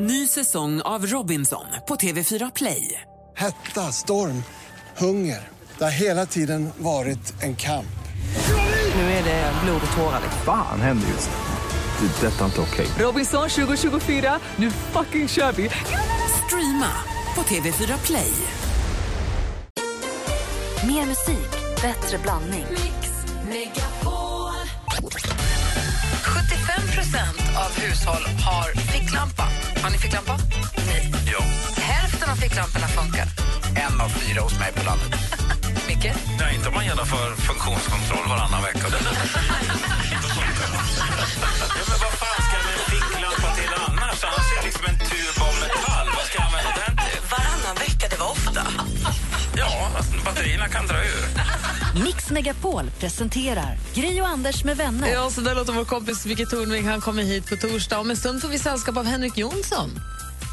Ny säsong av Robinson på TV4 Play. Hetta, storm, hunger. Det har hela tiden varit en kamp. Nu är det blod och tårar. Fan händer just nu. Det. är Detta är inte okej. Robinson 2024, nu fucking kör vi! Streama på TV4 Play. Mer musik, bättre blandning. 75% av hushåll har ficklampa. Har ni ficklampa? Nej. Ja. Hälften av ficklamporna funkar. En av fyra hos mig på landet. Micke? Nej, inte om man genomför funktionskontroll varannan vecka. ja, men vad fan ska jag med en ficklampa till annars? Annars är det liksom en batterierna kan dra ur. Mix Megapol presenterar Gri och Anders med vänner. Ja, så där låter vår kompis Micke Tornving. Han kommer hit på torsdag. Om en stund får vi sällskap av Henrik Jonsson.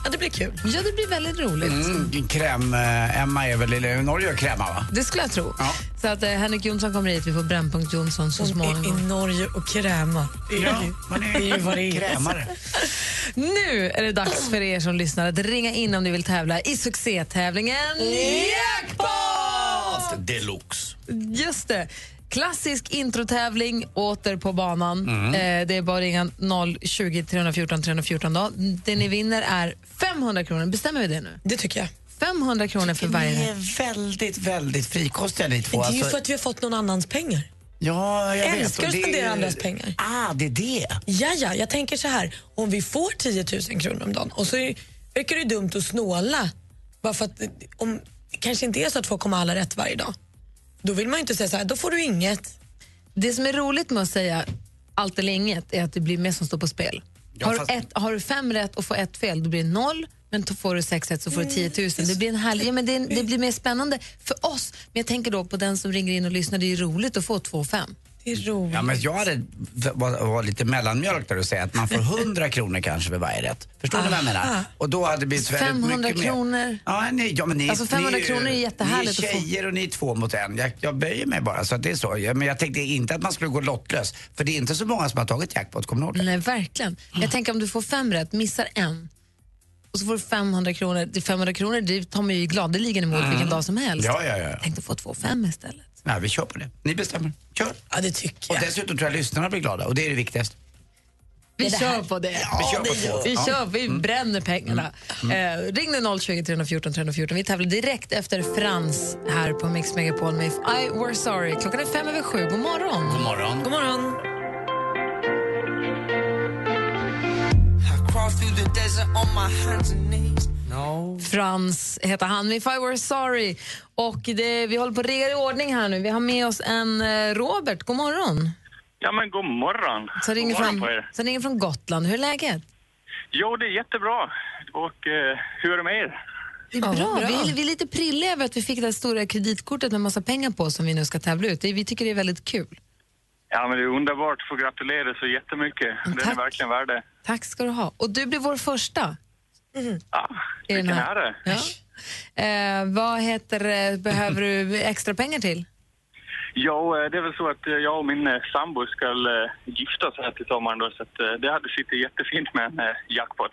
Ja, det blir kul. Ja, det blir väldigt roligt. Mm, kräm, eh, Emma är väl i Norge och kräma va? Det skulle jag tro. Ja. Så att eh, Henrik Jonsson kommer hit. Vi får Brännpunkt Jonsson så småningom. Norge och kräma. Det är, Ja, ju- man är ju vad det är. krämare. Nu är det dags för er som lyssnar att ringa in om ni vill tävla i succétävlingen Jackpot! Deluxe. Just det. Klassisk introtävling åter på banan. Eh, det är bara att ringa 020 314 314. Då. Det ni vinner är 500 kronor. Bestämmer vi det nu? Det tycker jag. 500 kronor för Ni varje är väldigt, väldigt frikostiga ni två. Det är ju Alltså, för att vi har fått någon annans pengar. ja, jag älskar att är spendera andras pengar. Ah, det är det. Ja, ja, jag tänker så här. Om vi får 10 000 kronor om dagen och så är, verkar det dumt att snåla bara för att om kanske inte är så att folk kommer alla rätt varje dag. Då vill man ju inte säga så här, då får du inget. Det som är roligt med att säga allt eller inget är att det blir mer som står på spel. Ja, har, fast- du ett, har du fem rätt och får ett fel, då blir det noll. Men då får du sex rätt så får du 10 000. Det blir, en härlig, ja, men det, det blir mer spännande för oss. Men jag tänker då på den som ringer in och lyssnar. Det är ju roligt att få två och fem. Det är roligt. Ja, men jag hade var, var lite mellanmjölk där och säga att man får 100 kronor kanske för varje rätt. Förstår ni vad jag menar? Och då hade det blivit väldigt 500 mycket mer. kronor. Ja, ni, ja, men ni, Alltså 500 ni, kronor är jättehärligt Ni är tjejer och ni är två mot en. Jag, jag böjer mig bara så att det är så. Ja, Men jag tänkte inte att man skulle gå lottlös. För det är inte så många som har tagit jackpot, kommer ni ihåg det? Nej, verkligen. Jag tänker om du får fem rätt, missar en och så får du 500 kronor. Det är 500 kronor det tar man ju gladeligen emot vilken dag som helst. Ja, ja, ja. Tänk att få två fem istället. Nej, vi kör på det. Ni bestämmer. Kör. Ja, det tycker Och jag. dessutom tror jag lyssnarna blir glada och det är det viktigaste. Vi det kör på det. vi kör på två. Vi Ja. kör, vi bränner pengarna. Eh, ring nu 020 314 314. Vi tävlar direkt efter Frans här på Mix Megapol med If I Were Sorry. Klockan är fem över sju. God morgon. God morgon. God morgon. Frans heter han If I Were Sorry. Och det, vi håller på att regga i ordning här nu. Vi har med oss en eh, Robert. God morgon. Ja, men god morgon. Som ringer, god morgon från, som ringer från Gotland. Hur är läget? Jo, det är jättebra. Och eh, hur är det med er? Det är Ja, bra. bra. Vi, är, vi är lite prilliga över att vi fick det här stora kreditkortet med massa pengar på som vi nu ska tävla ut. Det, vi tycker det är väldigt kul. Ja, men det är underbart att få gratulera så jättemycket. Den tack. är verkligen värd det. Tack ska du ha. Och du blir vår första. Ja, i den vilken här. ära. Ja. Eh, vad heter det, behöver du extra pengar till? Jo, eh, det är väl så att eh, jag och min eh, sambo ska eh, gifta oss här till sommaren då, så att eh, det hade suttit jättefint med en eh, jackpot.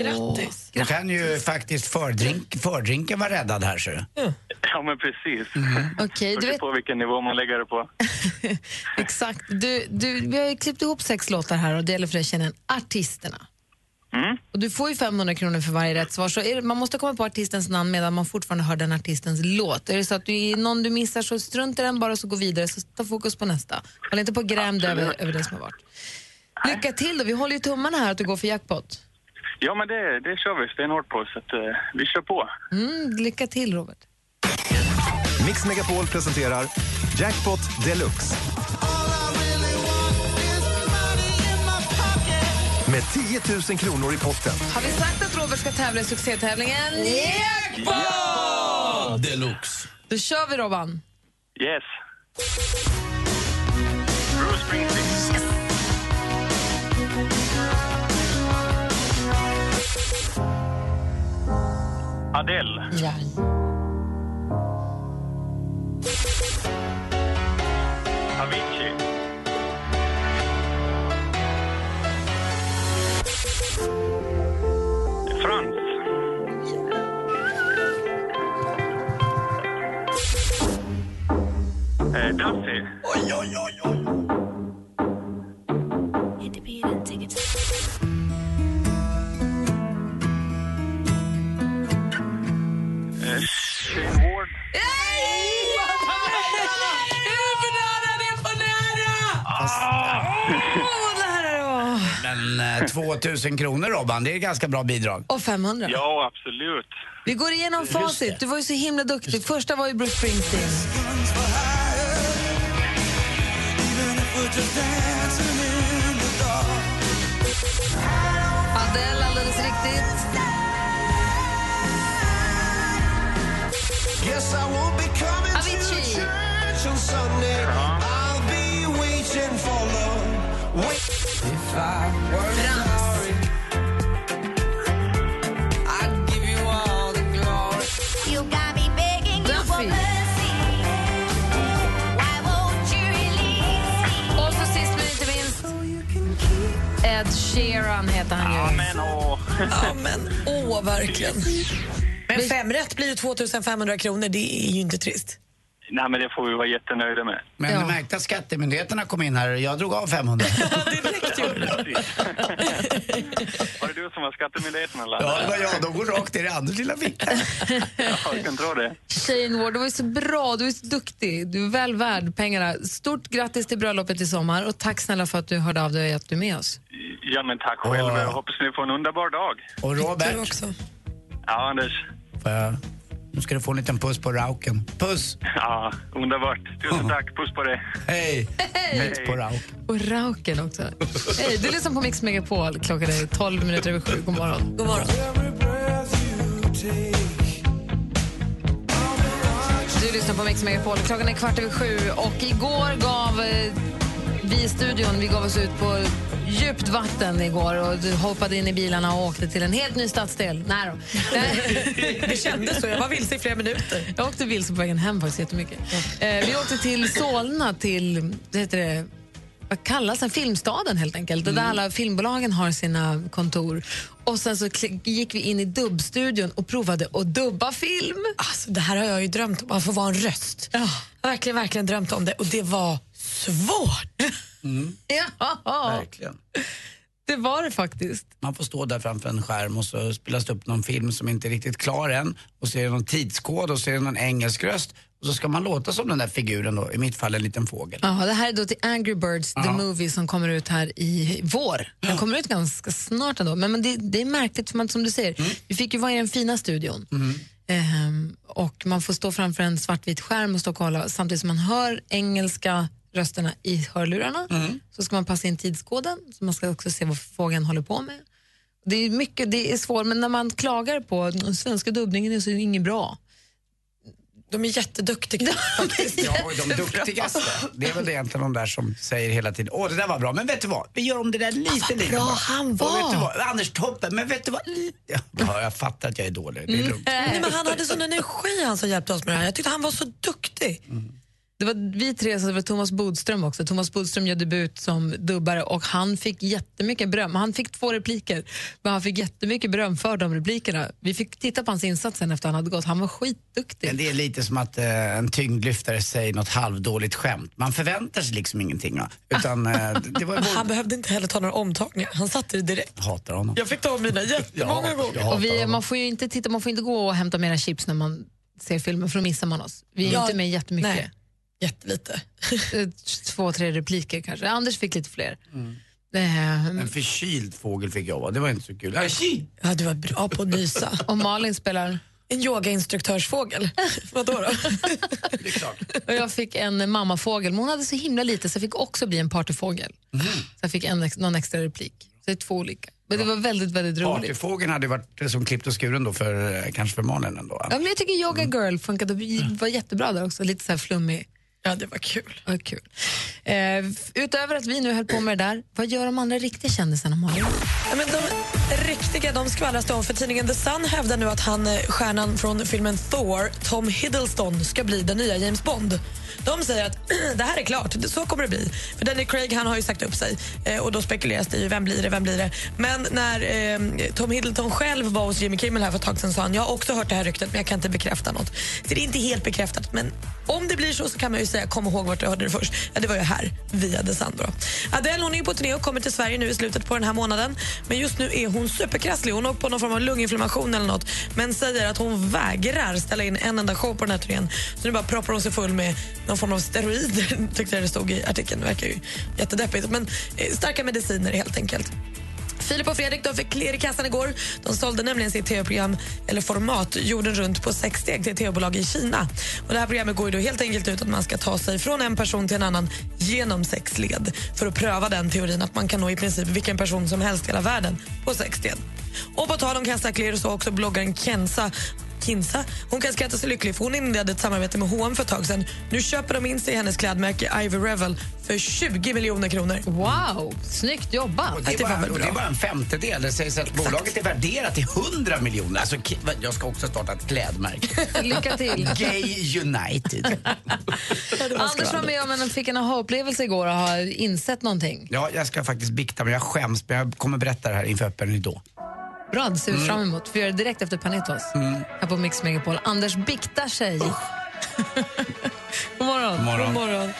Grattis. Då kan ju faktiskt fördrink, fördrinken vara räddad här, ser du. Ja, men precis. Okej, du Beror vet, på vilken nivå man lägger det på. exakt. Du, du, vi har ju klippt ihop sex låtar här och det gäller för dig att känna artisterna. Mm. Och du får ju 500 kronor för varje rätt svar. Så är det, man måste komma på artistens namn medan man fortfarande hör den artistens låt. Är det så att du någon du missar så strunt i den bara så gå vidare. Så ta fokus på nästa. Håll inte på och gräm dig över, över det som har varit. Lycka till då. Vi håller ju tummarna här att du går för jackpot. Ja, men det, det kör vi stenhårt på, så att eh, vi kör på. Mm, lycka till Robert. Mix Megapol presenterar Jackpot Deluxe. Med 10 000 kronor i potten. Har vi sagt att Robert ska tävla i succétävlingen Jackpot? Deluxe. Då kör vi Robban. Yes. Bruce Springsteen. Adele. Ja. 000 kronor Robban, det är ett ganska bra bidrag. Och 500. Ja, absolut. Vi går igenom facit. Du var ju så himla duktig. Första var ju Bruce Springsteen. Adele, alldeles riktigt. Avicii. to Sheeran heter han ju. Ja, men åh. Ja, men åh, verkligen. Men fem rätt blir ju 2500 kronor. Det är ju inte trist. Nej, men det får vi vara jättenöjda med. Men Ja. du märkte att skattemyndigheterna kom in här jag drog av 500. Direkt gjorde det. Du var skattemyndigheten eller? Ja, det var jag. De går rakt ner i Anders lilla ficka. Ja, jag kan tro det. Shane Ward, du var ju så bra, du är så duktig. Du är väl värd pengarna. Stort grattis till bröllopet i sommar och tack snälla för att du hörde av dig och att du är med oss. Ja, men tack själv. Jag hoppas ni får en underbar dag. Och Du Robert, också. Ja, Anders. får jag, nu ska du få en liten puss på rauken. Puss! Ja, underbart. Tusen tack. Puss på dig. Hej! Puss på rauken. Och Rauken också. Hej, du lyssnar på Mix Megapol. Klockan är 12 minuter över sju. God morgon. God morgon. Du lyssnar på Mix Megapol. Klockan är kvart över sju och igår gav eh, vi i studion, vi gav oss ut på djupt vatten igår och hoppade in i bilarna och åkte till en helt ny stadsdel. Nej då. Det kändes så. Jag var vilse i flera minuter. Jag åkte vilse på vägen hem faktiskt jättemycket. Eh, vi åkte till Solna, till, det heter det, vad kallas den? Filmstaden helt enkelt. Där alla filmbolagen har sina kontor. Och sen så gick vi in i dubbstudion och provade att dubba film. Alltså, det här har jag ju drömt om, att få vara en röst. Jag har verkligen, verkligen drömt om det och det var svårt. Ja, Verkligen. det var det faktiskt. Man får stå där framför en skärm och så spelas det upp någon film som inte är riktigt klar än. Och så är det någon tidskod och så är det någon engelsk röst. Och så ska man låta som den där figuren då, i mitt fall en liten fågel. Ja, det här är då till Angry Birds, the Ja. movie som kommer ut här i vår. Den kommer ut ganska snart ändå. Men, men det, det är märkligt, för man, som du säger, vi fick ju vara i den fina studion. Ehm, och man får stå framför en svartvit skärm och stå och kolla samtidigt som man hör engelska rösterna i hörlurarna. Så ska man passa in tidskoden, så man ska också se vad fågeln håller på med. Det är mycket, det är svårt, men när man klagar på den svenska dubbningen är så inget bra. De är jätteduktiga faktiskt. Ja, och de duktigaste, det är väl egentligen de där som säger hela tiden åh det där var bra, men vet du vad, vi gör om det där lite, lite bra han Och var. vet du vad, Anders toppen, men vet du vad. Ja, jag fattar att jag är dålig, det är lugnt. Nej, men han hade sån energi han som hjälpte oss med det här. Jag tyckte han var så duktig. Det var vi tre, så det var Thomas Bodström också. Thomas Bodström gör debut som dubbare och han fick jättemycket beröm. Han fick två repliker, men han fick jättemycket beröm för de replikerna. Vi fick titta på hans insats sen efter han hade gått. Han var skitduktig. Men det är lite som att eh, en tyngdlyftare säger något halvdåligt skämt. Man förväntar sig liksom ingenting. Va? Utan eh, det var Han behövde inte heller ta några omtagningar. Han satte det direkt. Jag hatar honom. Jag fick ta mina jättemånga Ja, gånger. Och vi, man, får ju inte titta, man får inte gå och hämta mera chips när man ser filmen för då missar man oss. Vi är Ja, inte med jättemycket. nej. Jättelite. Eh, Två, tre repliker kanske. Anders fick lite fler. Eh, En förkyld fågel fick jag vara, det var inte så kul. Ja, du var bra på att nysa. och Malin spelar En yogainstruktörsfågel. Vadå då? Det är klart. och jag fick en mammafågel, men hon hade så himla lite så jag fick också bli en partyfågel. Mhm. Så jag fick en, någon extra replik. Så det är två olika. Men det var väldigt, väldigt roligt. Partyfågeln hade varit eh, som klippt och skuren då för, eh, kanske för Malin ändå. Ja, men jag tycker Yoga Mm. Girl funkade, var jättebra där också. Lite så här flummig. Ja, det var kul. Ja, kul. Eh, utöver att vi nu höll på med det där, vad gör de andra riktiga kändisarna, Malin? Ja, men de riktiga de skvallras om för tidningen The Sun hävdar nu att han, eh, stjärnan från filmen Thor, Tom Hiddleston, ska bli den nya James Bond. De säger att det här är klart, så kommer det bli. För Danny Craig han har ju sagt upp sig eh, och då spekuleras det ju, vem blir det, vem blir det? Men när eh, Tom Hiddleton själv var hos Jimmy Kimmel här för ett tag sedan sa han, jag har också hört det här ryktet men jag kan inte bekräfta något. Så det är inte helt bekräftat men om det blir så så kan man ju säga, kom ihåg vart du hörde det först. Ja, det var ju här, via Desandro. Adele hon är på turné och kommer till Sverige nu i slutet på den här månaden. Men just nu är hon superkrasslig. Hon har på någon form av lunginflammation eller något. Men säger att hon vägrar ställa in en enda show på den här turnén. Så nu bara proppar hon sig full med någon form av steroider, tyckte jag det stod i artikeln. Det verkar ju jättedeppigt. Men eh, starka mediciner helt enkelt. Filip och Fredrik de fick klirr i kassan igår. De sålde nämligen sitt tv-program, eller format, jorden runt på sex steg till ett tv-bolag i Kina. Och det här programmet går ju då helt enkelt ut att man ska ta sig från en person till en annan genom sex led för att pröva den teorin att man kan nå i princip vilken person som helst i hela världen på sex steg. Och på tal om kassaklirr så har också bloggaren Kenza Kinsa. Hon kan skratta sig lycklig för hon inledde ett samarbete med H&M för ett tag sedan. Nu köper de in sig i hennes klädmärke Ivy Revel för 20 miljoner kronor. Wow, snyggt jobbat. Och det, är bara, och det är bara en femtedel. Det sägs att bolaget är värderat till 100 miljoner. Alltså, jag ska också starta ett klädmärke. Lycka till. Gay United. Anders var med om en, fick en aha-upplevelse igår och har insett någonting. Ja, jag ska faktiskt bikta mig. Jag skäms, men jag kommer berätta det här inför öppen ridå. Bra, det ser vi fram emot. Vi gör det direkt efter Panetos här på Mix Megapol. Anders biktar sig. God morgon. God morgon. God morgon.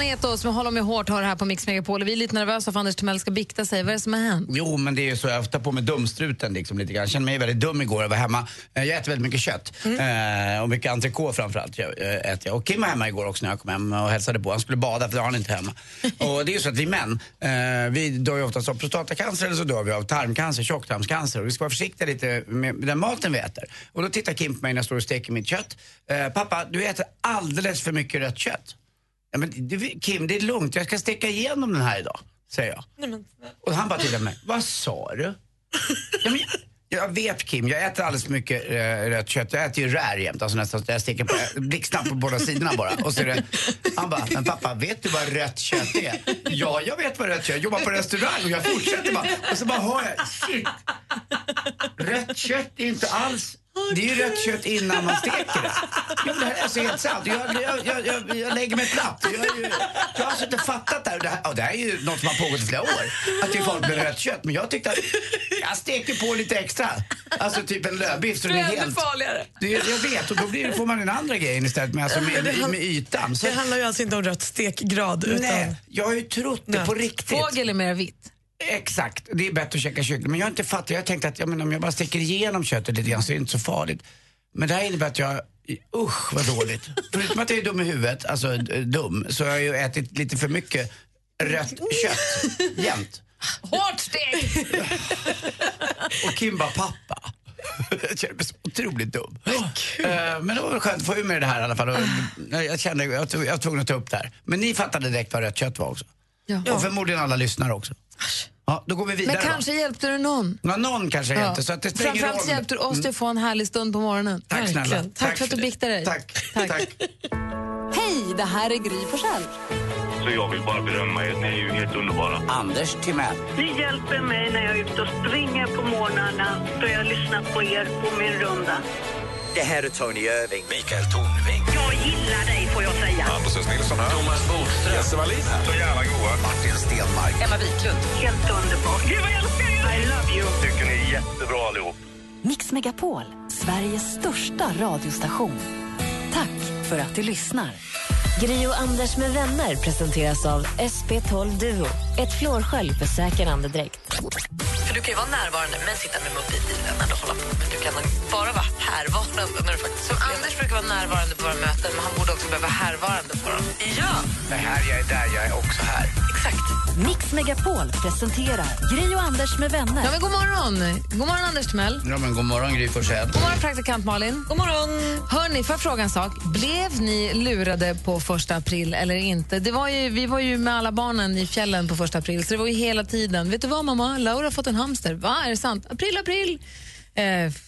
Panetos med Hålla mig hårt har det här på Mix Megapol. Vi är lite nervösa för Anders Timell ska bikta sig. Vad är det som har hänt? Jo, men det är ju så. Jag tar på mig dumstruten liksom lite grann. Jag kände mig väldigt dum igår. Jag var hemma. Eh, Jag äter väldigt mycket kött. Eh, och mycket entrecote framförallt jag, eh, äter jag. Och Kim var hemma igår också när jag kom hem och hälsade på. Han skulle bada för det har han inte hemma. och det är ju så att vi män, eh, vi dör ju oftast av prostatacancer eller så dör vi av tarmcancer, tjocktarmscancer. Och vi ska vara försiktiga lite med den maten vi äter. Och då tittar Kim på mig när jag står och steker mitt kött. Eh, pappa, du äter alldeles för mycket rött kött. Ja, men du, Kim, det är lugnt. Jag ska steka igenom den här idag, säger jag. Och han bara tittar på mig. Vad sa du? Ja, men jag, vet Kim, jag äter alldeles för mycket eh, rött kött. Jag äter ju rär jämt, alltså nästan jag steker på, blixtsnabbt på båda sidorna bara. Och så det, han bara, men pappa, vet du vad rött kött är? Ja, jag vet vad rött kött är. Jag jobbar på restaurang och jag fortsätter bara. Och så bara hör jag, shit. Rött kött är inte alls det är ju rött kött innan man steker det. Jo, det här är alltså helt sant. Jag, jag, jag, jag, jag lägger mig platt. Jag, ju- jag har alltså inte fattat det här. Det här, och det här är ju något som har pågått i flera år. Att det är folk med rött kött. Men jag tyckte att jag steker på lite extra. Alltså typ en lövbiff Det är helt... farligare. Det, jag vet och då blir, får man den andra grejen istället med, alltså med, Det hand- med ytan. Så, Det handlar ju alltså inte om rött stekgrad utan... nej, jag har ju trott det på riktigt. Fågel är mer vitt. Exakt, det är bättre att käka kyckling. Men jag har inte fattat, jag har tänkt att jag menar, om jag bara steker igenom köttet lite grann så är det inte så farligt. Men det här innebär att jag, usch vad dåligt. Förutom att jag är dum i huvudet, alltså dum, så har jag ju ätit lite för mycket rött kött jämt. Hårt steg! Och Kim bara, pappa. Jag känner mig så otroligt dum. Eh, Men det var skönt att få ur med det här i alla fall. Och Jag kände, jag var tvungen att ta upp det här. Men ni fattade direkt vad rött kött var också. Ja. Och förmodligen alla lyssnare också. Ja, då går vi vidare Men kanske hjälpte du någon. då. Ja, någon kanske Ja. hjälpte. Så att det Framförallt roll. hjälpte du oss till att få en härlig stund på morgonen. Tack snälla. Verkligen. Tack, för att du biktade dig. Tack. Tack. Tack. Hej, det här är Gry Forssell. Så jag vill bara berömma er. Ni är ju helt underbara. Anders Timell. Ni hjälper mig när jag är ute och springer på morgnarna då jag lyssnar på er på min runda. Det här är Tony Irving Mikael Tornving. Jag gillar dig får jag säga. Anders S. Nilsson här. Thomas Bodström. Jesse Wallin här. Så jävla goa. Martin Stenmark. Emma Wiklund. Helt underbart. Gud vad jag älskar er! I love you. Tycker ni är jättebra allihop. Mix Megapol, Sveriges största radiostation. Tack för att du lyssnar. Gri och Anders med vänner presenteras av SP12 Duo. Ett flårskölj för säker andedräkt. För du kan ju vara närvarande men sitta med mobilen eller hålla på. Men du kan bara vara härvarande när du faktiskt Som Anders brukar vara närvarande på våra möten men han borde också behöva vara härvarande på dem. Ja, Det här, jag är där, jag är också här. exakt. Mix Megapol presenterar Gri och Anders med vänner. Ja, men god morgon. God morgon, Anders Timell. Ja, men god morgon Gry Forssell. God morgon, praktikant Malin. God morgon. Hörni, får jag fråga en sak? Blev ni lurade på första april eller inte? Det var ju, vi var ju med alla barnen i fjällen på första april, så det var ju hela tiden. Vet du vad mamma? Laura har fått en hamster. Va, är det sant? April, april! Eh, f-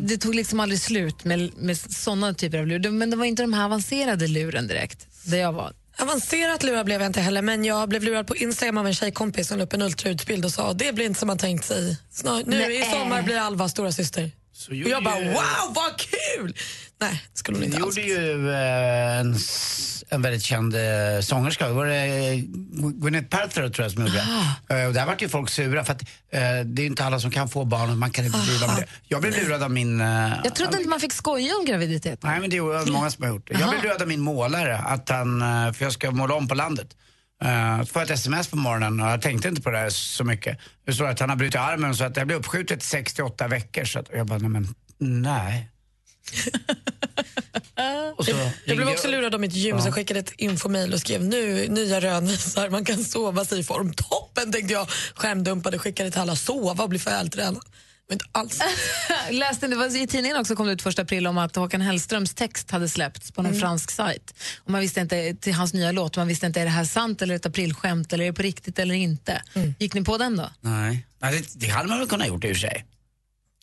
Det tog liksom aldrig slut med, med såna typer av lur. Men det var inte de här avancerade luren direkt, där jag var. Avancerat lurad blev jag inte heller, men jag blev lurad på Instagram av en tjejkompis som la upp en ultraljudsbild och sa det blir inte som man tänkt sig. Snar, nu Nej. i sommar blir Alva stora syster. Och gjorde jag bara wow, vad kul! Nej, det skulle hon inte alls. gjorde ju eh, en, en väldigt känd eh, sångerska. Det var eh, Gwyneth Paltrow tror jag som gjorde det. Och där vart ju folk sura för att det är inte alla som kan få barn och man kan inte driva med det. Jag blev lurad av min... Jag trodde inte man fick skoja om graviditet. Nej, men det är ju många som har gjort. Jag blev lurad av min målare, att han, för jag ska måla om på landet. Uh, så får jag ett sms på morgonen och jag tänkte inte på det här så mycket. Det står att han har brutit armen så att det blev uppskjutet 68 veckor. Så att, och jag bara, nej men nej. så Jag blev också lurad av mitt gym Ja. som skickade ett infomail och skrev nu nya rön visar man kan sova sig i form. Toppen tänkte jag. Skärmdumpade, skickade till alla sova och bli vältränad. Men inte alls. Läste, det var I tidningen också kom det ut första april om att Håkan Hellströms text hade släppts på någon Mm. fransk sajt. Och man visste inte till hans nya låt, man visste inte är det här sant eller ett aprilskämt eller är det på riktigt eller inte. Mm. Gick ni på den då? Nej, nej det, det hade man väl kunnat gjort i och för sig.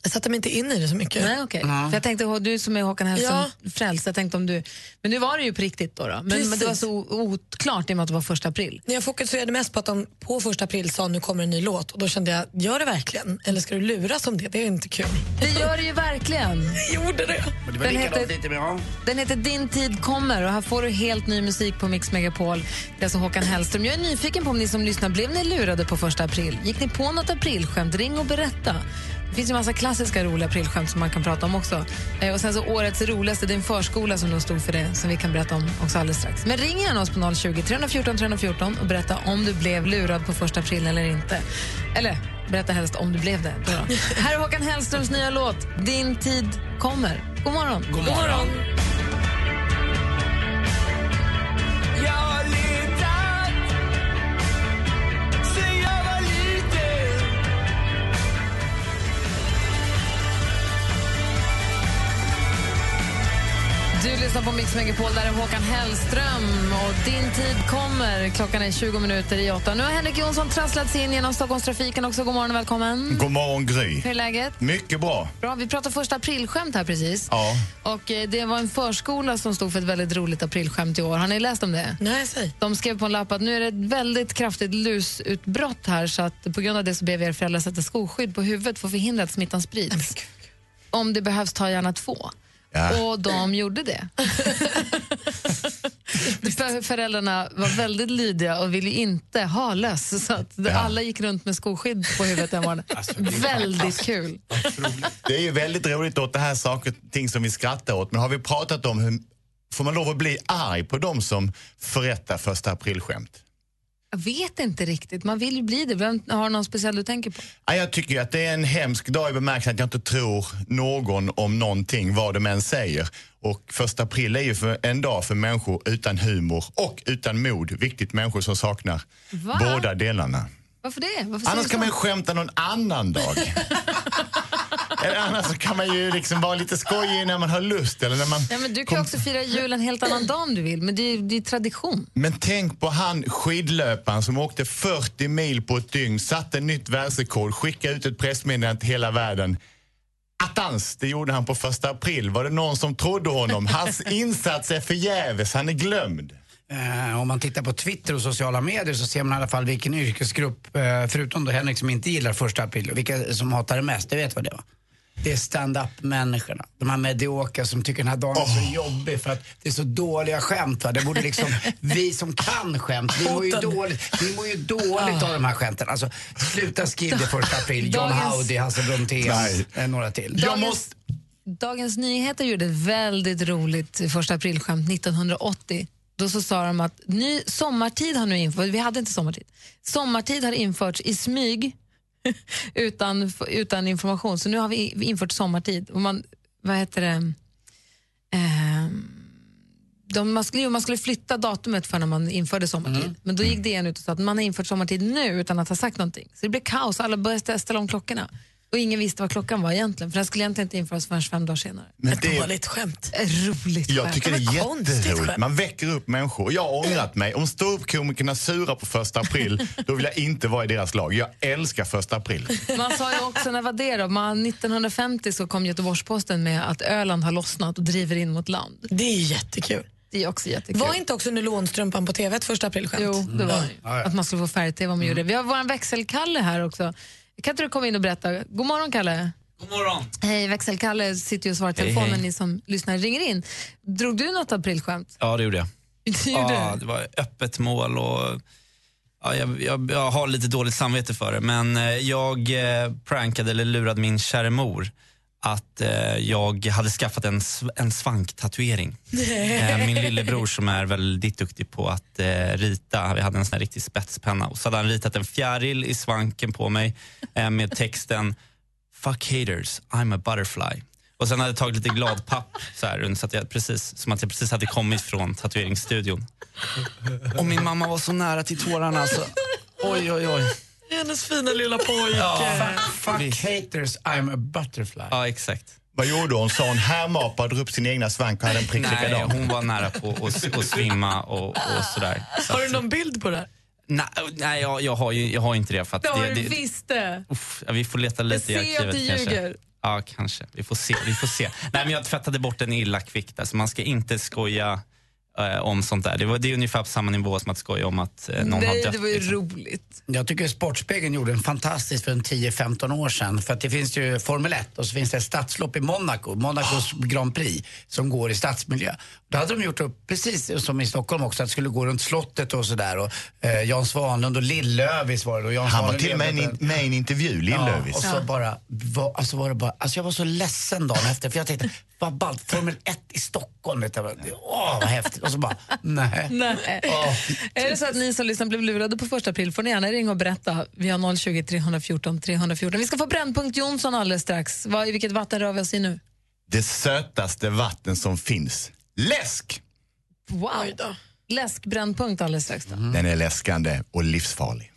Jag satte mig inte in i det så mycket. Nej, okej. Ja. För jag tänkte, du som är Håkan Hellström frälst, jag tänkte om du... Men nu var det ju på riktigt då. då. Men, men det var så oklart i och med att det var första april. Jag fokuserade mest på att de på första april sa nu kommer en ny låt och då kände jag, gör det verkligen? Eller ska du luras om det? Det är inte kul. Det gör det ju verkligen. Jag gjorde det. Men det var Den heter-. Den heter Din tid kommer och här får du helt ny musik på Mix Megapol. Det är alltså Håkan Hellström. Jag är nyfiken på om ni som lyssnar, blev ni lurade på första april? Gick ni på något aprilskämt? Ring och berätta. Det finns ju massa klassiska roliga aprilskämt som man kan prata om också. Eh, och sen så årets roligaste, det är en förskola som då stod för det, som vi kan berätta om också alldeles strax. Men ring gärna oss på 020 314 314 och berätta om du blev lurad på första april eller inte. Eller berätta helst om du blev det. Här är Håkan Hellströms nya låt, Din tid kommer. God morgon. God morgon. Jag Du lyssnar på Mix Megapol, där är Håkan Hellström och din tid kommer. Klockan är 20 minuter i åtta. Nu har Henrik Jonsson trasslat sig in genom Stockholmstrafiken också. God morgon och välkommen. God morgon Gry. Hur är läget? Mycket bra. Bra, vi pratade första aprilskämt här precis. Ja. Och eh, det var en förskola som stod för ett väldigt roligt aprilskämt i år. Har ni läst om det? Nej, säg. De skrev på en lapp att nu är det ett väldigt kraftigt lusutbrott här så att på grund av det så ber vi er föräldrar sätta skoskydd på huvudet för att förhindra att smittan sprids. Om det behövs, ta gärna två. Ja. Och de gjorde det. För föräldrarna var väldigt lydiga och ville inte ha löss så att alla gick runt med skoskydd på huvudet den morgonen. väldigt kul. Det är ju väldigt roligt åt det här saker ting som vi skrattar åt. Men har vi pratat om hur får man lov att bli arg på dem som förrättar första aprilskämt? Jag vet inte riktigt, man vill ju bli det. Vem, har någon speciell du tänker på? Ja, jag tycker att det är en hemsk dag i bemärkelsen att jag inte tror någon om någonting, vad de än säger. Och första april är ju en dag för människor utan humor och utan mod. Viktigt människor som saknar Va? båda delarna. Varför det? Varför Annars kan man ju skämta någon annan dag. eller annars så kan man ju liksom vara lite skojig när man har lust. Eller när man Ja, men du kan ju också fira jul en helt annan dag om du vill, men det är, det är tradition. Men tänk på han skidlöparen som åkte 40 mil på ett dygn, satte nytt världsrekord, skickade ut ett pressmeddelande till hela världen. Attans, det gjorde han på första april. Var det någon som trodde honom? Hans insats är förgäves, han är glömd. Eh, om man tittar på Twitter och sociala medier så ser man i alla fall vilken yrkesgrupp, eh, förutom då Henrik som inte gillar första april, och vilka som hatar det mest. Du vet vad det var? Det är stand-up-människorna. De här mediokra som tycker den här dagen är så jobbig för att det är så dåliga skämt. Va? Det borde liksom, vi som kan skämt, vi mår ju dåligt, vi mår ju dåligt av de här skämten. Alltså, sluta skriv det första april. John Dagens- Howdy, Hasse Brontén, eh, några till. Jag Dagens- måste... Dagens Nyheter gjorde ett väldigt roligt första aprilskämt 1980. Då så sa de att ny sommartid har nu införts, vi hade inte sommartid. Sommartid har införts i smyg utan, utan information. Så nu har vi infört sommartid. Och man, vad heter det? Ehm, de, man, skulle, man skulle flytta datumet för när man införde sommartid. Men då gick DN ut och sa att man har infört sommartid nu utan att ha sagt någonting. Så det blev kaos, alla började stä- ställa om klockorna. Och ingen visste vad klockan var egentligen, för den skulle egentligen inte införas förrän fem dagar senare. Men det, Dåligt skämt. Ett roligt jag skämt. tycker det är jätteroligt. skämt. Man väcker upp människor. Jag har ångrat mig. Om ståuppkomikerna surar på första april, då vill jag inte vara i deras lag. Jag älskar första april. Man sa ju också, när var det då? Man, 1950 så kom Göteborgs-Posten med att Öland har lossnat och driver in mot land. Det är jättekul. Det är också jättekul. Var inte också nylonstrumpan på TV ett första aprilskämt? Jo, det var det. Att man skulle få färg-tv om man gjorde det. Vi har vår växelkalle här också. Kan inte du komma in och berätta? God morgon, Kalle. God morgon. Hej, växelkalle sitter ju och svarar i Hej, telefonen, hej. ni som lyssnar ringer in. Drog du något aprilskämt? Ja, det gjorde jag. Gjorde ja, det? det var öppet mål och ja, jag, jag, jag har lite dåligt samvete för det. Men eh, jag eh, prankade eller lurade min kära mor att eh, jag hade skaffat en, sv- en svanktatuering. Eh, min lillebror som är väldigt duktig på att eh, rita, vi hade en sån riktig spetspenna och så hade han ritat en fjäril i svanken på mig eh, med texten Fuck haters, I'm a butterfly. Och sen hade jag tagit lite gladpapp så här, så att jag precis, som att jag precis hade kommit från tatueringsstudion. Och min mamma var så nära till tårarna alltså. Oj, oj, oj. Hennes fina lilla pojke. Fuck haters, I'm a butterfly. Ja, exakt. Vad gjorde hon? Sa hon härmapa, drog upp sin egna svank och hade en prick Nej, likadan? hon var nära på att att svimma och, och sådär. Så Har du att- någon bild på det? Nej, nej jag, jag, har ju, jag har inte det. För att Det har det, du det, visst det. Uff, ja, vi får leta lite i ser att arkivet du kanske. ljuger. Ja, kanske. Vi får se. Vi får se. Nej, men jag tvättade bort den illa kvickt. Alltså, man ska inte skoja eh, om sånt där. Det, var, det är ungefär på samma nivå som att skoja om att eh, någon har Nej, dött. det var ju liksom. roligt. Jag tycker Sportspegeln gjorde en fantastisk för en 10-15 år sedan. För att det finns ju Formel 1 och så finns det ett stadslopp i Monaco, Monacos Grand Prix, som går i stadsmiljö. Då hade de gjort upp precis som i Stockholm också, att det skulle gå runt slottet och sådär. Och eh, Jan Svanlund och Lill-Lövis var det. Och Jan Han var till och med med i en intervju, Lill-Lövis. Ja, och så Ja. bara, var, alltså var det bara, alltså jag var så ledsen dagen efter för jag tänkte, vad ballt, Formel 1 i Stockholm, vet jag, åh vad häftigt. Och så bara, nej. Nej. Åh. Är det så att ni som lyssnar blev lurade på första april får ni gärna ringa och berätta. Vi har 020 314 314. Vi ska få Brännpunkt Jonsson alldeles strax. Vad, I vilket vatten rör vi oss i nu? Det sötaste vatten som finns. Läsk! Wow. Läskbrännpunkt alldeles strax. Då. Den är läskande och livsfarlig.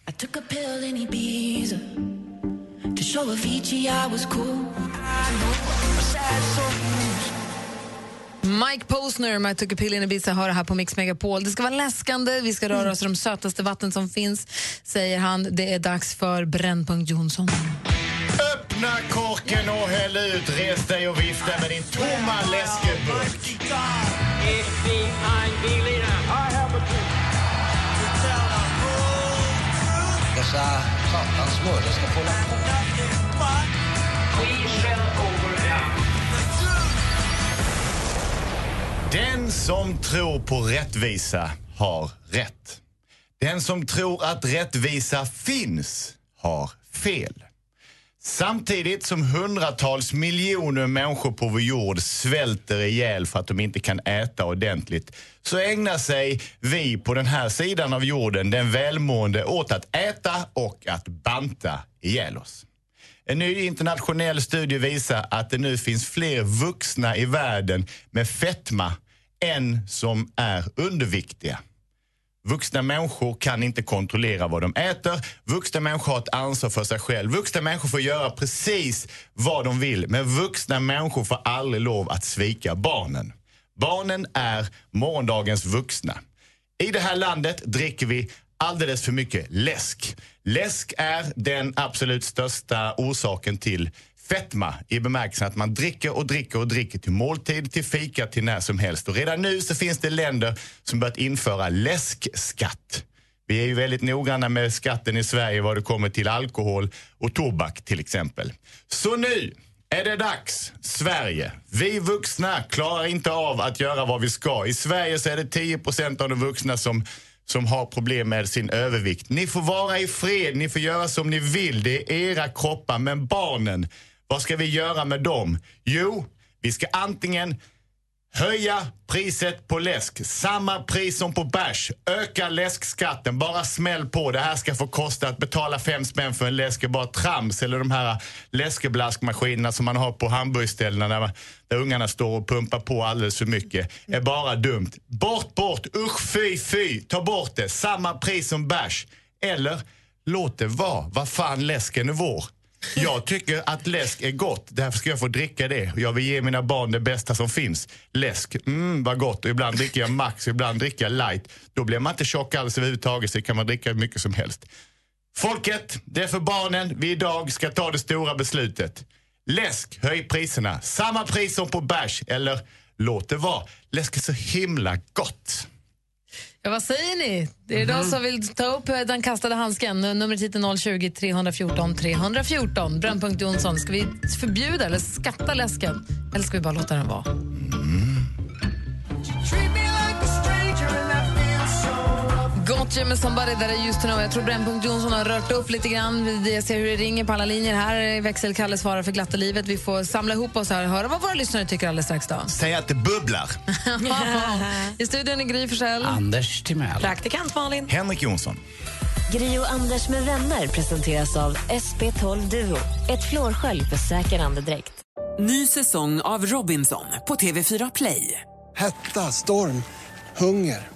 Mike Posner med a pill in Ibiza hör här på Mix Megapol. Det ska vara läskande, vi ska röra oss i de sötaste vatten som finns, säger han. Det är dags för Brännpunkt Jonsson. Öppna korken och häll ut. Res dig och vifta med din tomma läskeburk. Dessa satans mördare ska få hålla på. Den som tror på rättvisa har rätt. Den som tror att rättvisa finns har fel. Samtidigt som hundratals miljoner människor på vår jord svälter ihjäl för att de inte kan äta ordentligt så ägnar sig vi på den här sidan av jorden, den välmående, åt att äta och att banta ihjäl oss. En ny internationell studie visar att det nu finns fler vuxna i världen med fetma än som är underviktiga. Vuxna människor kan inte kontrollera vad de äter. Vuxna människor har ett ansvar för sig själv. Vuxna människor får göra precis vad de vill. Men vuxna människor får aldrig lov att svika barnen. Barnen är morgondagens vuxna. I det här landet dricker vi alldeles för mycket läsk. Läsk är den absolut största orsaken till fetma i bemärkelsen att man dricker och dricker och dricker till måltid, till fika, till när som helst. Och redan nu så finns det länder som börjat införa läskskatt. Vi är ju väldigt noggranna med skatten i Sverige vad det kommer till alkohol och tobak till exempel. Så nu är det dags, Sverige. Vi vuxna klarar inte av att göra vad vi ska. I Sverige så är det 10% av de vuxna som som har problem med sin övervikt. Ni får vara i fred, ni får göra som ni vill. Det är era kroppar. Men barnen, vad ska vi göra med dem? Jo, vi ska antingen höja priset på läsk. Samma pris som på bärs. Öka läskskatten. Bara smäll på. Det här ska få kosta att betala fem spänn för en läsk är bara trams. Eller de här läskeblaskmaskinerna som man har på hamburgerställena där, där ungarna står och pumpar på alldeles för mycket. är bara dumt. Bort, bort. Usch, fy, fy. Ta bort det. Samma pris som bärs. Eller låt det vara. Vad fan, läsken är vår. Jag tycker att läsk är gott, därför ska jag få dricka det. Jag vill ge mina barn det bästa som finns. Läsk, mm vad gott. Och ibland dricker jag Max, ibland dricker jag light. Då blir man inte tjock alls överhuvudtaget, så kan man dricka hur mycket som helst. Folket, det är för barnen vi idag ska ta det stora beslutet. Läsk, höj priserna. Samma pris som på bärs, eller Låt det vara. Läsk är så himla gott. Ja, vad säger ni? Det är de som vill ta upp eh, den kastade handsken. Numret hit är 020 314 314. Brännpunkt Jonsson, ska vi förbjuda eller skatta läsken? Eller ska vi bara låta den vara? Gotcha med Somebody That I Used To Know. Jag tror Brännpunkt Jonsson har rört upp lite grann. Jag ser hur det ringer på alla linjer här. Växelkalle svarar för glatta livet. Vi får samla ihop oss här och höra vad våra lyssnare tycker alldeles strax. Då. Säg att det bubblar. I studion är Gry Forssell. Anders Timell. Praktikant Malin. Henrik Jonsson. Gri och Anders med vänner presenteras av SP12 Duo. Ett flårskölj för säker andedräkt. Ny säsong av Robinson på TV4 Play. Hetta, storm, hunger.